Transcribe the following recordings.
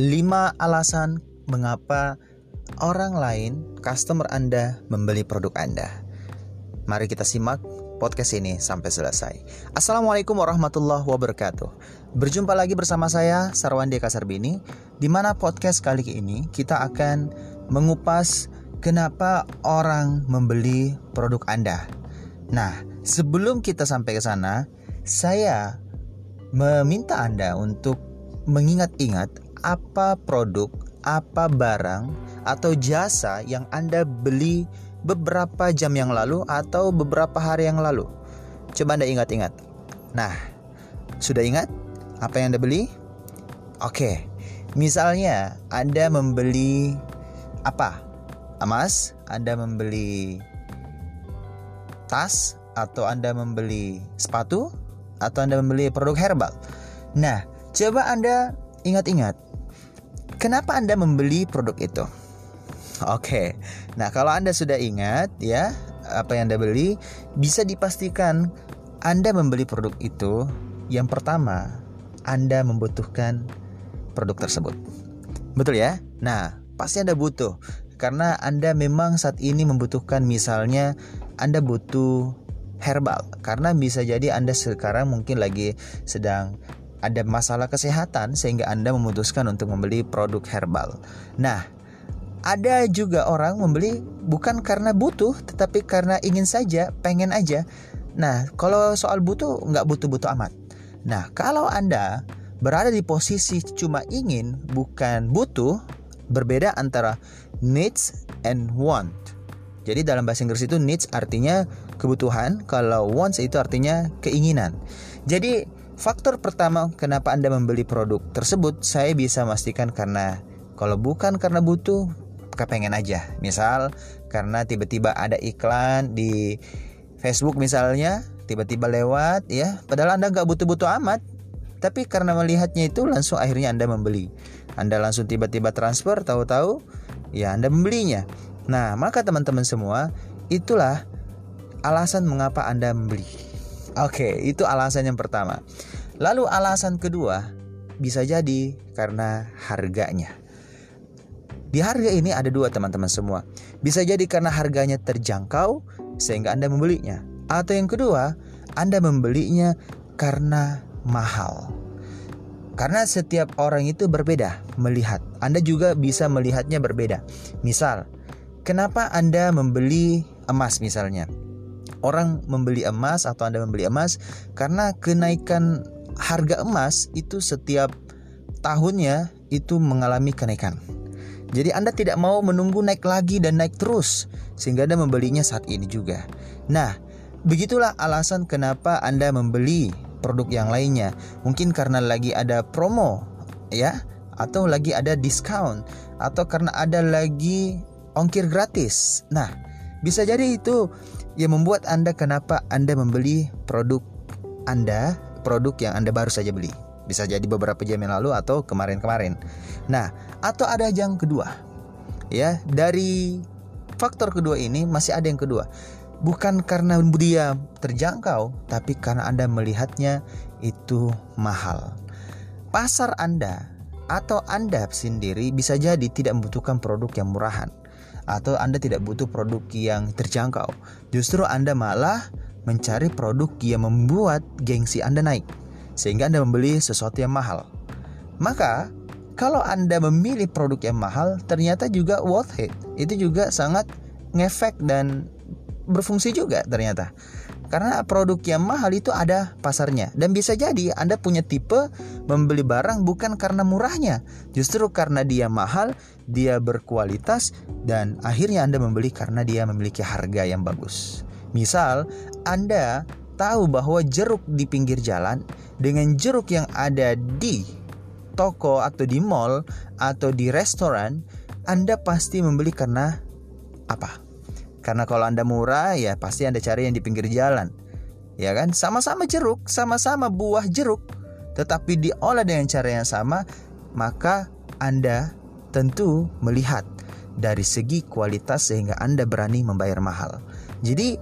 5 alasan mengapa orang lain, customer Anda, membeli produk Anda. Mari kita simak podcast ini sampai selesai. Assalamualaikum warahmatullahi wabarakatuh. Berjumpa lagi bersama saya Sarwandi Kasarbini, di mana podcast kali ini kita akan mengupas kenapa orang membeli produk Anda. Nah, sebelum kita sampai ke sana, saya meminta Anda untuk mengingat-ingat apa produk, apa barang, atau jasa yang Anda beli beberapa jam yang lalu atau beberapa hari yang lalu. Coba Anda ingat-ingat. Nah, sudah ingat apa yang Anda beli? Oke, misalnya Anda membeli apa? Emas, Anda membeli tas, atau Anda membeli sepatu, atau Anda membeli produk herbal. Nah, coba Anda ingat-ingat Kenapa Anda membeli produk itu? Oke. Nah, kalau Anda sudah ingat ya apa yang Anda beli, bisa dipastikan Anda membeli produk itu yang pertama Anda membutuhkan produk tersebut. Betul ya? Nah, pasti Anda butuh karena Anda memang saat ini membutuhkan misalnya Anda butuh herbal karena bisa jadi Anda sekarang mungkin lagi sedang ada masalah kesehatan sehingga Anda memutuskan untuk membeli produk herbal. Nah, ada juga orang membeli bukan karena butuh tetapi karena ingin saja, pengen aja. Nah, kalau soal butuh nggak butuh-butuh amat. Nah, kalau Anda berada di posisi cuma ingin bukan butuh, berbeda antara needs and want. Jadi dalam bahasa Inggris itu needs artinya kebutuhan, kalau wants itu artinya keinginan. Jadi Faktor pertama kenapa Anda membeli produk tersebut saya bisa memastikan karena kalau bukan karena butuh kepengen aja. Misal karena tiba-tiba ada iklan di Facebook misalnya tiba-tiba lewat ya padahal Anda nggak butuh-butuh amat tapi karena melihatnya itu langsung akhirnya Anda membeli. Anda langsung tiba-tiba transfer tahu-tahu ya Anda membelinya. Nah, maka teman-teman semua itulah alasan mengapa Anda membeli. Oke, itu alasan yang pertama. Lalu alasan kedua bisa jadi karena harganya. Di harga ini ada dua teman-teman semua. Bisa jadi karena harganya terjangkau sehingga Anda membelinya. Atau yang kedua, Anda membelinya karena mahal. Karena setiap orang itu berbeda melihat. Anda juga bisa melihatnya berbeda. Misal, kenapa Anda membeli emas misalnya? Orang membeli emas atau Anda membeli emas karena kenaikan harga emas itu setiap tahunnya itu mengalami kenaikan. Jadi Anda tidak mau menunggu naik lagi dan naik terus sehingga Anda membelinya saat ini juga. Nah, begitulah alasan kenapa Anda membeli produk yang lainnya. Mungkin karena lagi ada promo ya atau lagi ada diskon atau karena ada lagi ongkir gratis. Nah, bisa jadi itu yang membuat Anda kenapa Anda membeli produk Anda, produk yang Anda baru saja beli. Bisa jadi beberapa jam yang lalu atau kemarin-kemarin. Nah, atau ada yang kedua. Ya, dari faktor kedua ini masih ada yang kedua. Bukan karena dia terjangkau, tapi karena Anda melihatnya itu mahal. Pasar Anda atau Anda sendiri bisa jadi tidak membutuhkan produk yang murahan atau Anda tidak butuh produk yang terjangkau. Justru Anda malah mencari produk yang membuat gengsi Anda naik sehingga Anda membeli sesuatu yang mahal. Maka, kalau Anda memilih produk yang mahal, ternyata juga worth it. Itu juga sangat ngefek dan berfungsi juga ternyata. Karena produk yang mahal itu ada pasarnya dan bisa jadi Anda punya tipe membeli barang bukan karena murahnya, justru karena dia mahal, dia berkualitas dan akhirnya Anda membeli karena dia memiliki harga yang bagus. Misal, Anda tahu bahwa jeruk di pinggir jalan dengan jeruk yang ada di toko atau di mall atau di restoran, Anda pasti membeli karena apa? Karena kalau Anda murah ya pasti Anda cari yang di pinggir jalan. Ya kan? Sama-sama jeruk, sama-sama buah jeruk, tetapi diolah dengan cara yang sama, maka Anda tentu melihat dari segi kualitas sehingga Anda berani membayar mahal. Jadi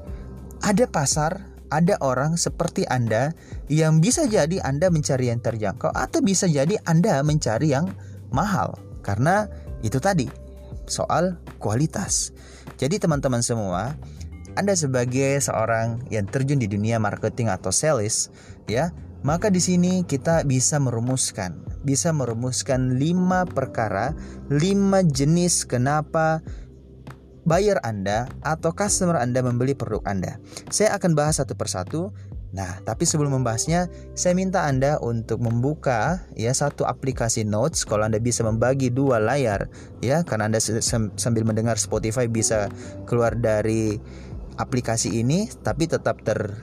ada pasar, ada orang seperti Anda yang bisa jadi Anda mencari yang terjangkau atau bisa jadi Anda mencari yang mahal karena itu tadi soal kualitas. Jadi teman-teman semua, Anda sebagai seorang yang terjun di dunia marketing atau sales, ya, maka di sini kita bisa merumuskan, bisa merumuskan lima perkara, lima jenis kenapa buyer Anda atau customer Anda membeli produk Anda. Saya akan bahas satu persatu. Nah, tapi sebelum membahasnya, saya minta Anda untuk membuka ya satu aplikasi Notes kalau Anda bisa membagi dua layar ya karena Anda sambil mendengar Spotify bisa keluar dari aplikasi ini tapi tetap ter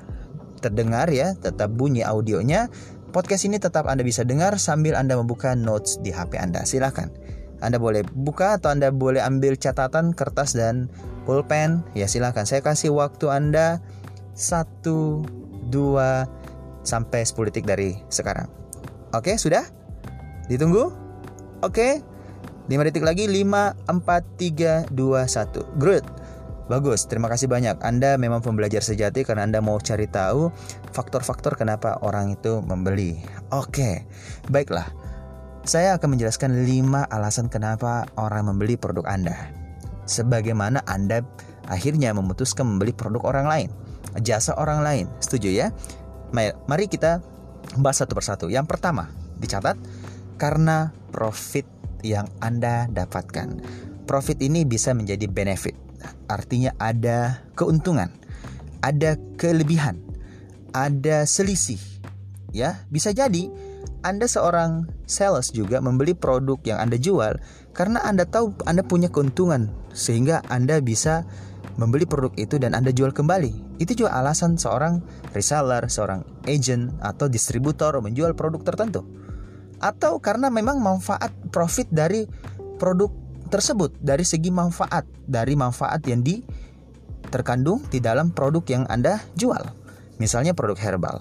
terdengar ya, tetap bunyi audionya. Podcast ini tetap Anda bisa dengar sambil Anda membuka notes di HP Anda. Silahkan. Anda boleh buka atau Anda boleh ambil catatan kertas dan pulpen. Ya silahkan. Saya kasih waktu Anda 1, 2, sampai 10 detik dari sekarang. Oke, sudah? Ditunggu? Oke. 5 detik lagi 5 4 3 2 1. Good. Bagus, terima kasih banyak. Anda memang pembelajar sejati karena Anda mau cari tahu faktor-faktor kenapa orang itu membeli. Oke, baiklah. Saya akan menjelaskan 5 alasan kenapa orang membeli produk Anda. Sebagaimana Anda akhirnya memutuskan membeli produk orang lain, jasa orang lain. Setuju ya? Mari kita bahas satu persatu. Yang pertama, dicatat karena profit yang Anda dapatkan. Profit ini bisa menjadi benefit artinya ada keuntungan, ada kelebihan, ada selisih. Ya, bisa jadi Anda seorang sales juga membeli produk yang Anda jual karena Anda tahu Anda punya keuntungan sehingga Anda bisa membeli produk itu dan Anda jual kembali. Itu juga alasan seorang reseller, seorang agent atau distributor menjual produk tertentu. Atau karena memang manfaat profit dari produk tersebut dari segi manfaat dari manfaat yang di terkandung di dalam produk yang Anda jual. Misalnya produk herbal.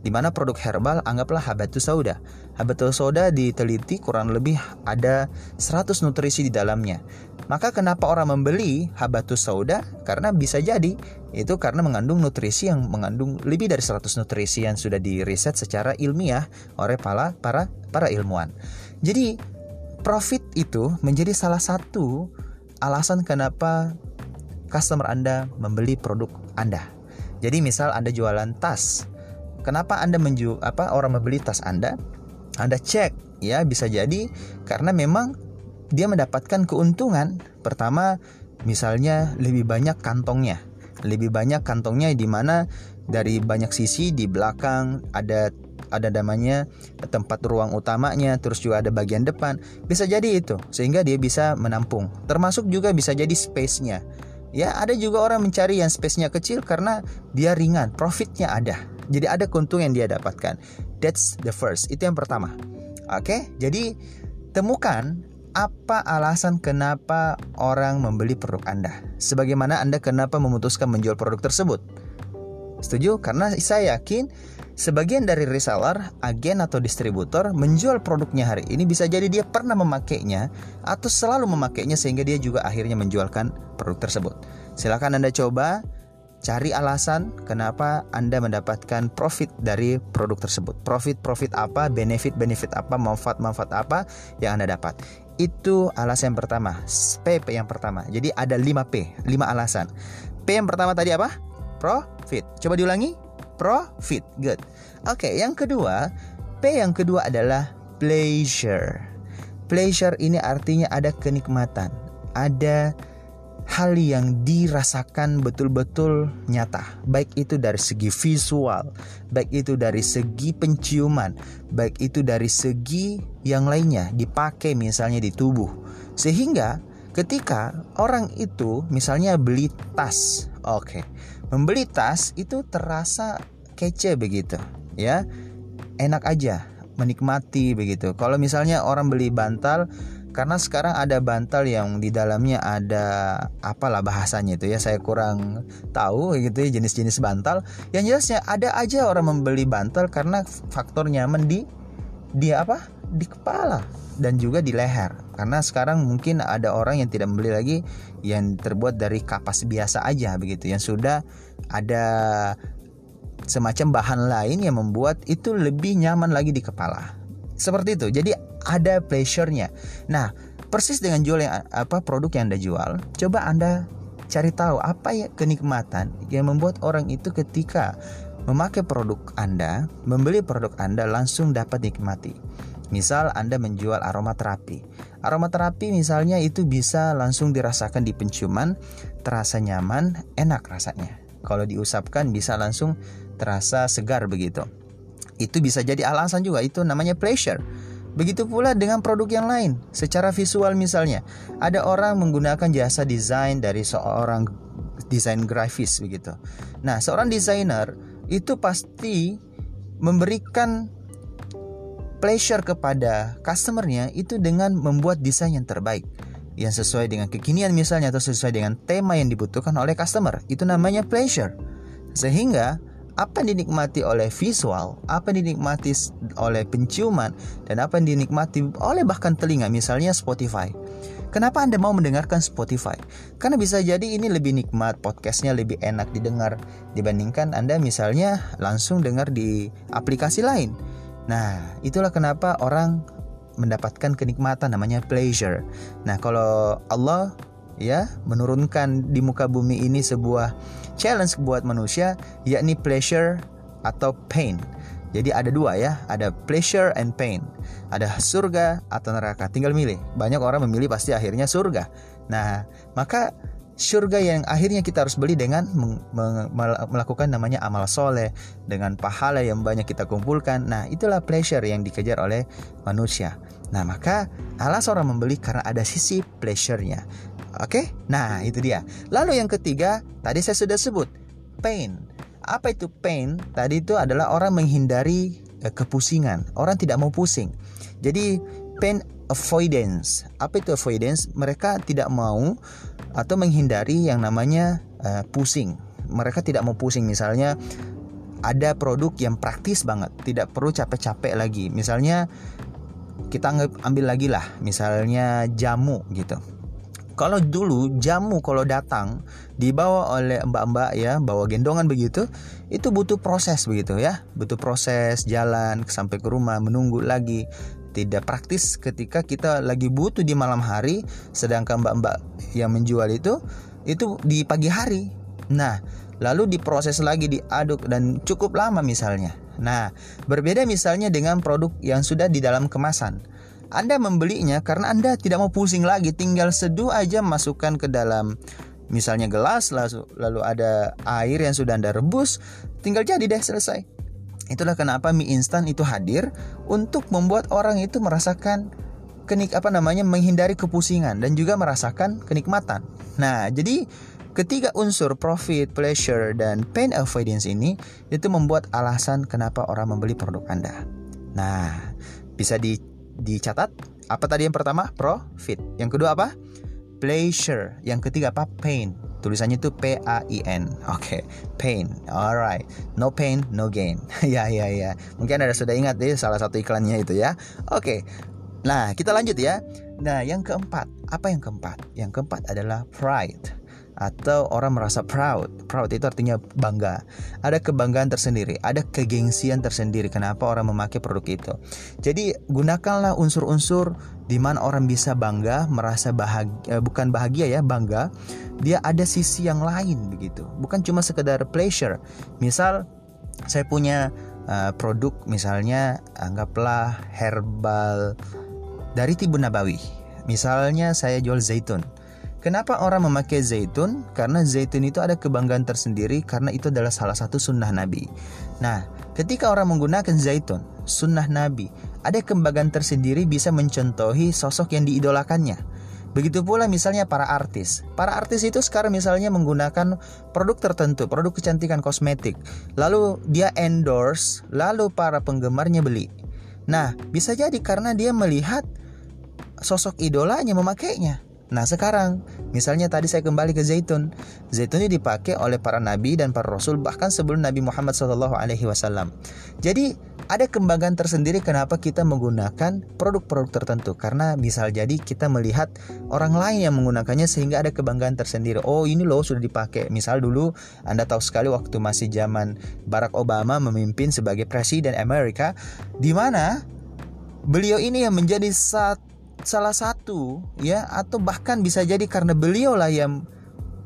Di mana produk herbal anggaplah habatus sauda. Habatus sauda diteliti kurang lebih ada 100 nutrisi di dalamnya. Maka kenapa orang membeli habatus sauda? Karena bisa jadi itu karena mengandung nutrisi yang mengandung lebih dari 100 nutrisi yang sudah diriset secara ilmiah oleh para para para ilmuwan. Jadi Profit itu menjadi salah satu alasan kenapa customer Anda membeli produk Anda. Jadi misal Anda jualan tas, kenapa Anda menjual apa orang membeli tas Anda? Anda cek ya bisa jadi karena memang dia mendapatkan keuntungan. Pertama, misalnya lebih banyak kantongnya. Lebih banyak kantongnya di mana dari banyak sisi di belakang ada ada namanya tempat ruang utamanya, terus juga ada bagian depan. Bisa jadi itu, sehingga dia bisa menampung. Termasuk juga bisa jadi space-nya. Ya, ada juga orang mencari yang space-nya kecil karena dia ringan, profitnya ada. Jadi ada keuntungan yang dia dapatkan. That's the first. Itu yang pertama. Oke, jadi temukan apa alasan kenapa orang membeli produk Anda? Sebagaimana Anda kenapa memutuskan menjual produk tersebut? Setuju? Karena saya yakin Sebagian dari reseller, agen atau distributor menjual produknya hari ini bisa jadi dia pernah memakainya atau selalu memakainya sehingga dia juga akhirnya menjualkan produk tersebut. Silakan Anda coba cari alasan kenapa Anda mendapatkan profit dari produk tersebut. Profit-profit apa, benefit-benefit apa, manfaat-manfaat apa yang Anda dapat. Itu alasan yang pertama, P, P yang pertama. Jadi ada 5P, 5 alasan. P yang pertama tadi apa? Profit. Coba diulangi profit. Good. Oke, okay, yang kedua, P yang kedua adalah pleasure. Pleasure ini artinya ada kenikmatan, ada hal yang dirasakan betul-betul nyata, baik itu dari segi visual, baik itu dari segi penciuman, baik itu dari segi yang lainnya dipakai misalnya di tubuh. Sehingga ketika orang itu misalnya beli tas, oke. Okay, Membeli tas itu terasa kece begitu, ya. Enak aja menikmati begitu. Kalau misalnya orang beli bantal karena sekarang ada bantal yang di dalamnya ada apalah bahasanya itu ya saya kurang tahu gitu ya jenis-jenis bantal. Yang jelasnya ada aja orang membeli bantal karena faktor nyaman di dia apa? Di kepala dan juga di leher. Karena sekarang mungkin ada orang yang tidak membeli lagi yang terbuat dari kapas biasa aja begitu yang sudah ada semacam bahan lain yang membuat itu lebih nyaman lagi di kepala. Seperti itu. Jadi ada pleasure-nya. Nah, persis dengan jual yang apa produk yang Anda jual, coba Anda cari tahu apa ya kenikmatan yang membuat orang itu ketika memakai produk Anda, membeli produk Anda langsung dapat nikmati. Misal Anda menjual aromaterapi. Aromaterapi misalnya itu bisa langsung dirasakan di penciuman, terasa nyaman, enak rasanya. Kalau diusapkan bisa langsung terasa segar begitu. Itu bisa jadi alasan juga itu namanya pleasure. Begitu pula dengan produk yang lain. Secara visual misalnya, ada orang menggunakan jasa desain dari seorang desain grafis begitu. Nah, seorang desainer itu pasti memberikan pleasure kepada customernya itu dengan membuat desain yang terbaik yang sesuai dengan kekinian misalnya atau sesuai dengan tema yang dibutuhkan oleh customer itu namanya pleasure sehingga apa yang dinikmati oleh visual apa yang dinikmati oleh penciuman dan apa yang dinikmati oleh bahkan telinga misalnya Spotify Kenapa Anda mau mendengarkan Spotify? Karena bisa jadi ini lebih nikmat, podcastnya lebih enak didengar dibandingkan Anda misalnya langsung dengar di aplikasi lain. Nah, itulah kenapa orang mendapatkan kenikmatan namanya pleasure. Nah, kalau Allah ya menurunkan di muka bumi ini sebuah challenge buat manusia yakni pleasure atau pain. Jadi ada dua ya, ada pleasure and pain. Ada surga atau neraka, tinggal milih. Banyak orang memilih pasti akhirnya surga. Nah, maka surga yang akhirnya kita harus beli dengan melakukan namanya amal soleh dengan pahala yang banyak kita kumpulkan nah itulah pleasure yang dikejar oleh manusia nah maka alas orang membeli karena ada sisi pleasure-nya. Oke? Nah itu dia. Lalu yang ketiga tadi saya sudah sebut pain. Apa itu pain? Tadi itu adalah orang menghindari eh, kepusingan. Orang tidak mau pusing. Jadi pain avoidance. Apa itu avoidance? Mereka tidak mau atau menghindari yang namanya uh, pusing. Mereka tidak mau pusing. Misalnya ada produk yang praktis banget, tidak perlu capek-capek lagi. Misalnya kita ambil lagi lah, misalnya jamu gitu. Kalau dulu jamu kalau datang dibawa oleh mbak-mbak ya, bawa gendongan begitu, itu butuh proses begitu ya, butuh proses jalan sampai ke rumah, menunggu lagi. Tidak praktis ketika kita lagi butuh di malam hari sedangkan mbak-mbak yang menjual itu itu di pagi hari. Nah lalu diproses lagi diaduk dan cukup lama misalnya nah berbeda misalnya dengan produk yang sudah di dalam kemasan. Anda membelinya karena Anda tidak mau pusing lagi tinggal seduh aja masukkan ke dalam. Misalnya gelas lalu, ada air yang sudah Anda rebus tinggal jadi deh selesai. Itulah kenapa mie instan itu hadir untuk membuat orang itu merasakan kenik apa namanya menghindari kepusingan dan juga merasakan kenikmatan. Nah, jadi ketiga unsur profit, pleasure dan pain avoidance ini itu membuat alasan kenapa orang membeli produk Anda. Nah, bisa di, dicatat apa tadi yang pertama? Profit. Yang kedua apa? Pleasure. Yang ketiga apa? Pain. Tulisannya itu P A I N. Oke, okay. pain. Alright. No pain, no gain. ya ya ya. Mungkin ada sudah ingat deh salah satu iklannya itu ya. Oke. Okay. Nah, kita lanjut ya. Nah, yang keempat, apa yang keempat? Yang keempat adalah pride atau orang merasa proud. Proud itu artinya bangga. Ada kebanggaan tersendiri, ada kegengsian tersendiri kenapa orang memakai produk itu. Jadi gunakanlah unsur-unsur di mana orang bisa bangga, merasa bahagia, eh, bukan bahagia ya, bangga. Dia ada sisi yang lain begitu. Bukan cuma sekedar pleasure. Misal saya punya uh, produk misalnya anggaplah herbal dari Tibun Nabawi. Misalnya saya jual zaitun Kenapa orang memakai zaitun? Karena zaitun itu ada kebanggaan tersendiri karena itu adalah salah satu sunnah Nabi. Nah, ketika orang menggunakan zaitun, sunnah Nabi, ada kebanggaan tersendiri bisa mencontohi sosok yang diidolakannya. Begitu pula misalnya para artis. Para artis itu sekarang misalnya menggunakan produk tertentu, produk kecantikan kosmetik. Lalu dia endorse, lalu para penggemarnya beli. Nah, bisa jadi karena dia melihat sosok idolanya memakainya. Nah sekarang, misalnya tadi saya kembali ke zaitun. Zaitun ini dipakai oleh para nabi dan para rasul bahkan sebelum Nabi Muhammad SAW. Jadi ada kebanggaan tersendiri kenapa kita menggunakan produk-produk tertentu karena misal jadi kita melihat orang lain yang menggunakannya sehingga ada kebanggaan tersendiri. Oh ini loh sudah dipakai. Misal dulu Anda tahu sekali waktu masih zaman Barack Obama memimpin sebagai presiden Amerika di mana beliau ini yang menjadi sat, salah satu ya atau bahkan bisa jadi karena beliau lah yang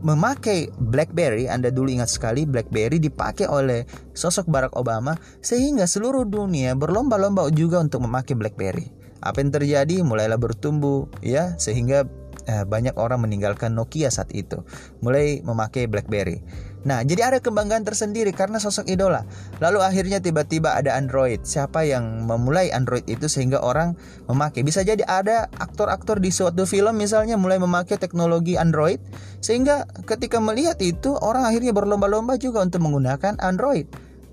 memakai BlackBerry, Anda dulu ingat sekali BlackBerry dipakai oleh sosok Barack Obama sehingga seluruh dunia berlomba-lomba juga untuk memakai BlackBerry. Apa yang terjadi? Mulailah bertumbuh ya sehingga eh, banyak orang meninggalkan Nokia saat itu, mulai memakai BlackBerry. Nah, jadi ada kebanggaan tersendiri karena sosok idola. Lalu akhirnya tiba-tiba ada Android. Siapa yang memulai Android itu sehingga orang memakai? Bisa jadi ada aktor-aktor di suatu film misalnya mulai memakai teknologi Android sehingga ketika melihat itu orang akhirnya berlomba-lomba juga untuk menggunakan Android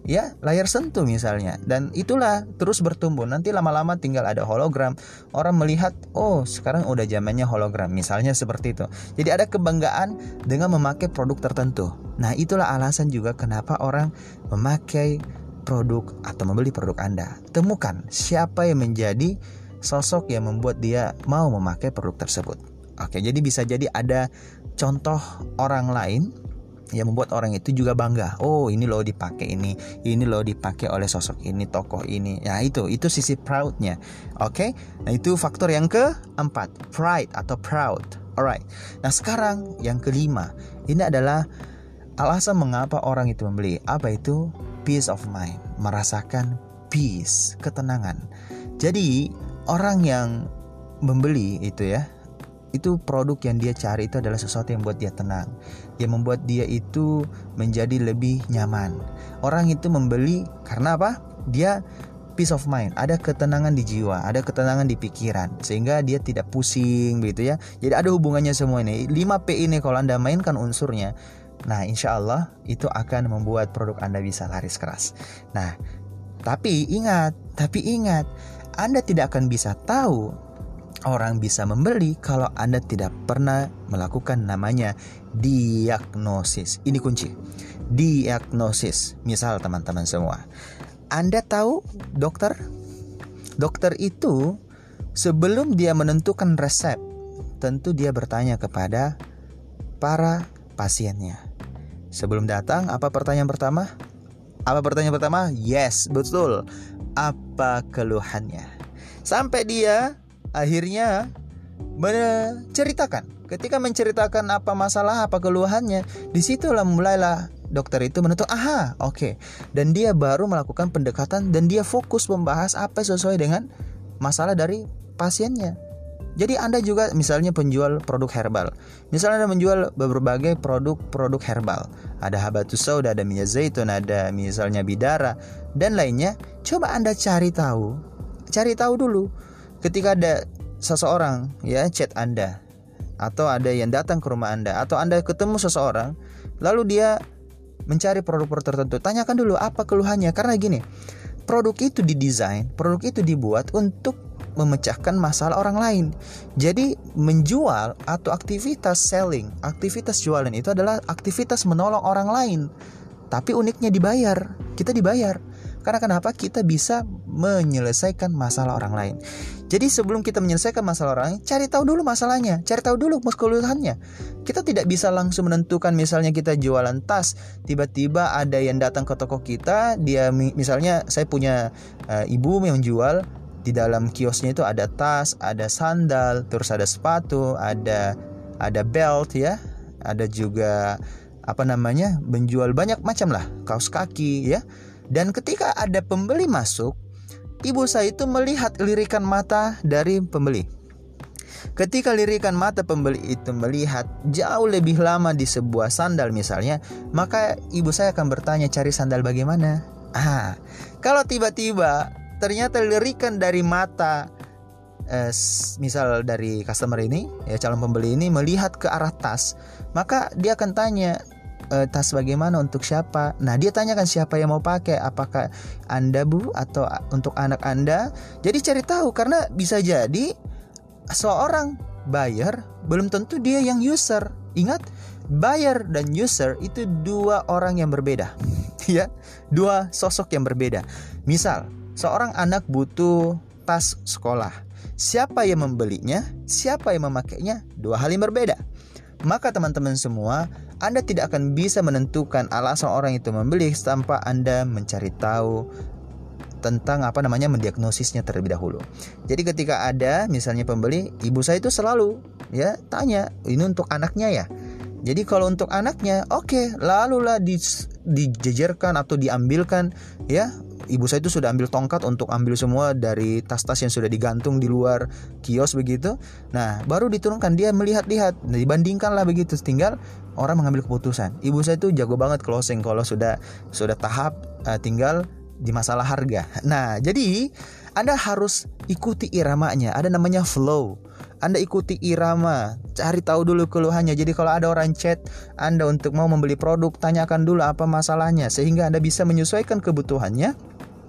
ya layar sentuh misalnya. Dan itulah terus bertumbuh. Nanti lama-lama tinggal ada hologram. Orang melihat oh sekarang udah zamannya hologram. Misalnya seperti itu. Jadi ada kebanggaan dengan memakai produk tertentu. Nah itulah alasan juga kenapa orang memakai produk atau membeli produk Anda. Temukan siapa yang menjadi sosok yang membuat dia mau memakai produk tersebut. Oke jadi bisa jadi ada contoh orang lain yang membuat orang itu juga bangga. Oh, ini loh dipakai ini, ini loh dipakai oleh sosok ini, tokoh ini. Ya itu, itu sisi proudnya. Oke, okay? nah itu faktor yang keempat, pride atau proud. Alright. Nah sekarang yang kelima, ini adalah alasan mengapa orang itu membeli. Apa itu? Peace of mind, merasakan peace, ketenangan. Jadi orang yang membeli itu ya itu produk yang dia cari itu adalah sesuatu yang membuat dia tenang. Yang membuat dia itu menjadi lebih nyaman. Orang itu membeli karena apa? Dia peace of mind. Ada ketenangan di jiwa ada ketenangan di pikiran. Sehingga dia tidak pusing begitu ya. Jadi ada hubungannya semua ini. 5P ini kalau anda mainkan unsurnya nah insya Allah itu akan membuat produk anda bisa laris keras. Nah tapi ingat tapi ingat anda tidak akan bisa tahu orang bisa membeli kalau Anda tidak pernah melakukan namanya diagnosis. Ini kunci. Diagnosis. Misal teman-teman semua. Anda tahu dokter? Dokter itu sebelum dia menentukan resep, tentu dia bertanya kepada para pasiennya. Sebelum datang, apa pertanyaan pertama? Apa pertanyaan pertama? Yes, betul. Apa keluhannya? Sampai dia akhirnya menceritakan. Ketika menceritakan apa masalah, apa keluhannya, di situlah mulailah dokter itu menutup, aha, oke. Okay. Dan dia baru melakukan pendekatan dan dia fokus membahas apa sesuai dengan masalah dari pasiennya. Jadi Anda juga misalnya penjual produk herbal. Misalnya Anda menjual berbagai produk-produk herbal. Ada habatus sauda, ada minyak zaitun, ada misalnya bidara dan lainnya. Coba Anda cari tahu. Cari tahu dulu ketika ada seseorang ya chat Anda atau ada yang datang ke rumah Anda atau Anda ketemu seseorang lalu dia mencari produk-produk tertentu tanyakan dulu apa keluhannya karena gini produk itu didesain produk itu dibuat untuk memecahkan masalah orang lain jadi menjual atau aktivitas selling aktivitas jualan itu adalah aktivitas menolong orang lain tapi uniknya dibayar kita dibayar karena kenapa? Kita bisa menyelesaikan masalah orang lain. Jadi sebelum kita menyelesaikan masalah orang cari tahu dulu masalahnya, cari tahu dulu keluhannya. Kita tidak bisa langsung menentukan misalnya kita jualan tas, tiba-tiba ada yang datang ke toko kita, dia misalnya saya punya uh, ibu yang menjual di dalam kiosnya itu ada tas, ada sandal, terus ada sepatu, ada ada belt ya, ada juga apa namanya menjual banyak macam lah kaos kaki ya dan ketika ada pembeli masuk, ibu saya itu melihat lirikan mata dari pembeli. Ketika lirikan mata pembeli itu melihat jauh lebih lama di sebuah sandal misalnya, maka ibu saya akan bertanya cari sandal bagaimana? Ah, kalau tiba-tiba ternyata lirikan dari mata eh, misal dari customer ini ya calon pembeli ini melihat ke arah tas, maka dia akan tanya e, tas bagaimana untuk siapa. Nah, dia tanyakan siapa yang mau pakai, apakah Anda Bu atau untuk anak Anda. Jadi cari tahu karena bisa jadi seorang buyer belum tentu dia yang user. Ingat, buyer dan user itu dua orang yang berbeda. ya, dua sosok yang berbeda. Misal, seorang anak butuh tas sekolah. Siapa yang membelinya, siapa yang memakainya, dua hal yang berbeda. Maka teman-teman semua, Anda tidak akan bisa menentukan alasan orang itu membeli tanpa Anda mencari tahu tentang apa namanya mendiagnosisnya terlebih dahulu. Jadi ketika ada misalnya pembeli, ibu saya itu selalu ya tanya, ini untuk anaknya ya. Jadi kalau untuk anaknya, oke, okay, lalulah di, dijejerkan atau diambilkan ya ibu saya itu sudah ambil tongkat untuk ambil semua dari tas-tas yang sudah digantung di luar kios begitu. Nah, baru diturunkan dia melihat-lihat, nah, dibandingkan lah begitu. Tinggal orang mengambil keputusan. Ibu saya itu jago banget closing kalau sudah sudah tahap uh, tinggal di masalah harga. Nah, jadi Anda harus ikuti iramanya. Ada namanya flow. Anda ikuti irama, cari tahu dulu keluhannya. Jadi kalau ada orang chat Anda untuk mau membeli produk, tanyakan dulu apa masalahnya sehingga Anda bisa menyesuaikan kebutuhannya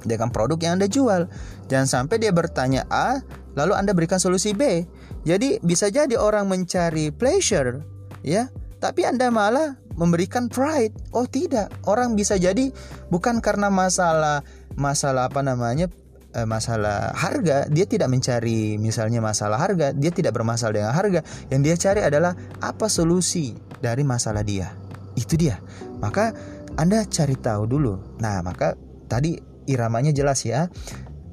dengan produk yang Anda jual. Jangan sampai dia bertanya A, lalu Anda berikan solusi B. Jadi bisa jadi orang mencari pleasure, ya, tapi Anda malah memberikan pride. Oh tidak, orang bisa jadi bukan karena masalah masalah apa namanya eh, masalah harga, dia tidak mencari misalnya masalah harga, dia tidak bermasalah dengan harga. Yang dia cari adalah apa solusi dari masalah dia. Itu dia. Maka Anda cari tahu dulu. Nah, maka tadi iramanya jelas ya.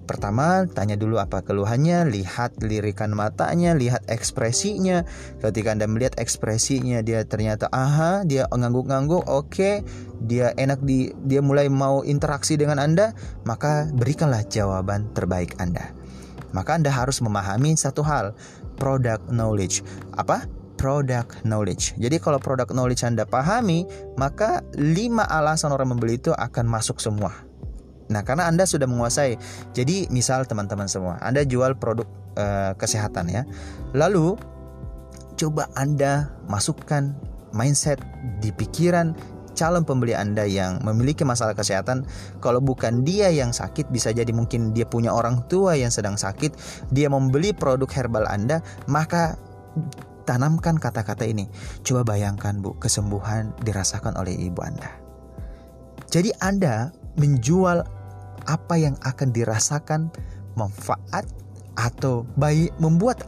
Pertama, tanya dulu apa keluhannya, lihat lirikan matanya, lihat ekspresinya. Ketika Anda melihat ekspresinya, dia ternyata aha, dia ngangguk-ngangguk, oke, okay, dia enak di dia mulai mau interaksi dengan Anda, maka berikanlah jawaban terbaik Anda. Maka Anda harus memahami satu hal, product knowledge. Apa? product knowledge. Jadi kalau product knowledge Anda pahami, maka lima alasan orang membeli itu akan masuk semua. Nah, karena Anda sudah menguasai. Jadi, misal teman-teman semua, Anda jual produk uh, kesehatan ya. Lalu coba Anda masukkan mindset di pikiran calon pembeli Anda yang memiliki masalah kesehatan, kalau bukan dia yang sakit, bisa jadi mungkin dia punya orang tua yang sedang sakit, dia membeli produk herbal Anda, maka tanamkan kata-kata ini. Coba bayangkan Bu, kesembuhan dirasakan oleh ibu Anda. Jadi Anda menjual apa yang akan dirasakan manfaat atau baik membuat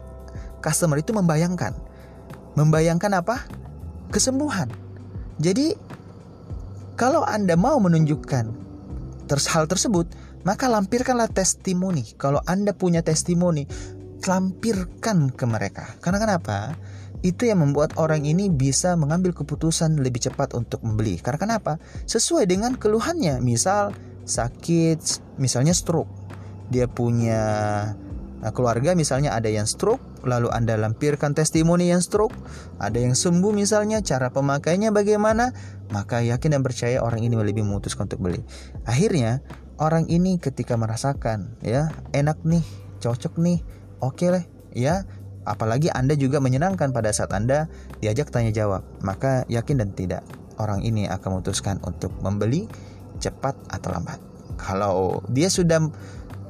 customer itu membayangkan. Membayangkan apa? Kesembuhan. Jadi kalau anda mau menunjukkan hal tersebut maka lampirkanlah testimoni. Kalau anda punya testimoni lampirkan ke mereka. Karena kenapa? Itu yang membuat orang ini bisa mengambil keputusan lebih cepat untuk membeli. Karena kenapa? Sesuai dengan keluhannya. Misal sakit misalnya stroke. Dia punya nah, keluarga misalnya ada yang stroke lalu Anda lampirkan testimoni yang stroke ada yang sembuh misalnya cara pemakainya bagaimana maka yakin dan percaya orang ini lebih memutuskan untuk beli. Akhirnya orang ini ketika merasakan ya enak nih cocok nih oke okay lah ya apalagi Anda juga menyenangkan pada saat Anda diajak tanya jawab maka yakin dan tidak orang ini akan memutuskan untuk membeli cepat atau lambat. Kalau dia sudah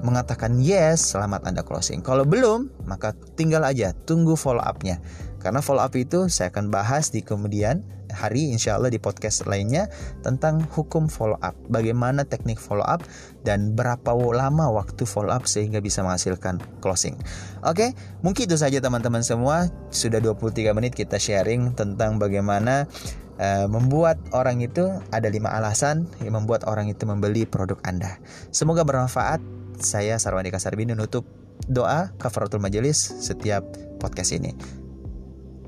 mengatakan yes, selamat Anda closing. Kalau belum, maka tinggal aja tunggu follow up-nya. Karena follow up itu saya akan bahas di kemudian hari insya Allah di podcast lainnya tentang hukum follow up. Bagaimana teknik follow up dan berapa lama waktu follow up sehingga bisa menghasilkan closing. Oke, mungkin itu saja teman-teman semua. Sudah 23 menit kita sharing tentang bagaimana Eh, membuat orang itu ada lima alasan yang membuat orang itu membeli produk Anda. Semoga bermanfaat. Saya Sarwani Kasarbini nutup doa kafaratul majelis setiap podcast ini.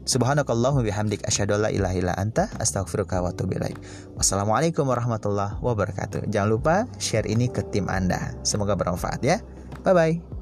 Subhanakallahumma bihamdik asyhadu la ilaha illa anta astaghfiruka wa atubu ilaik. Wassalamualaikum warahmatullahi wabarakatuh. Jangan lupa share ini ke tim Anda. Semoga bermanfaat ya. Bye bye.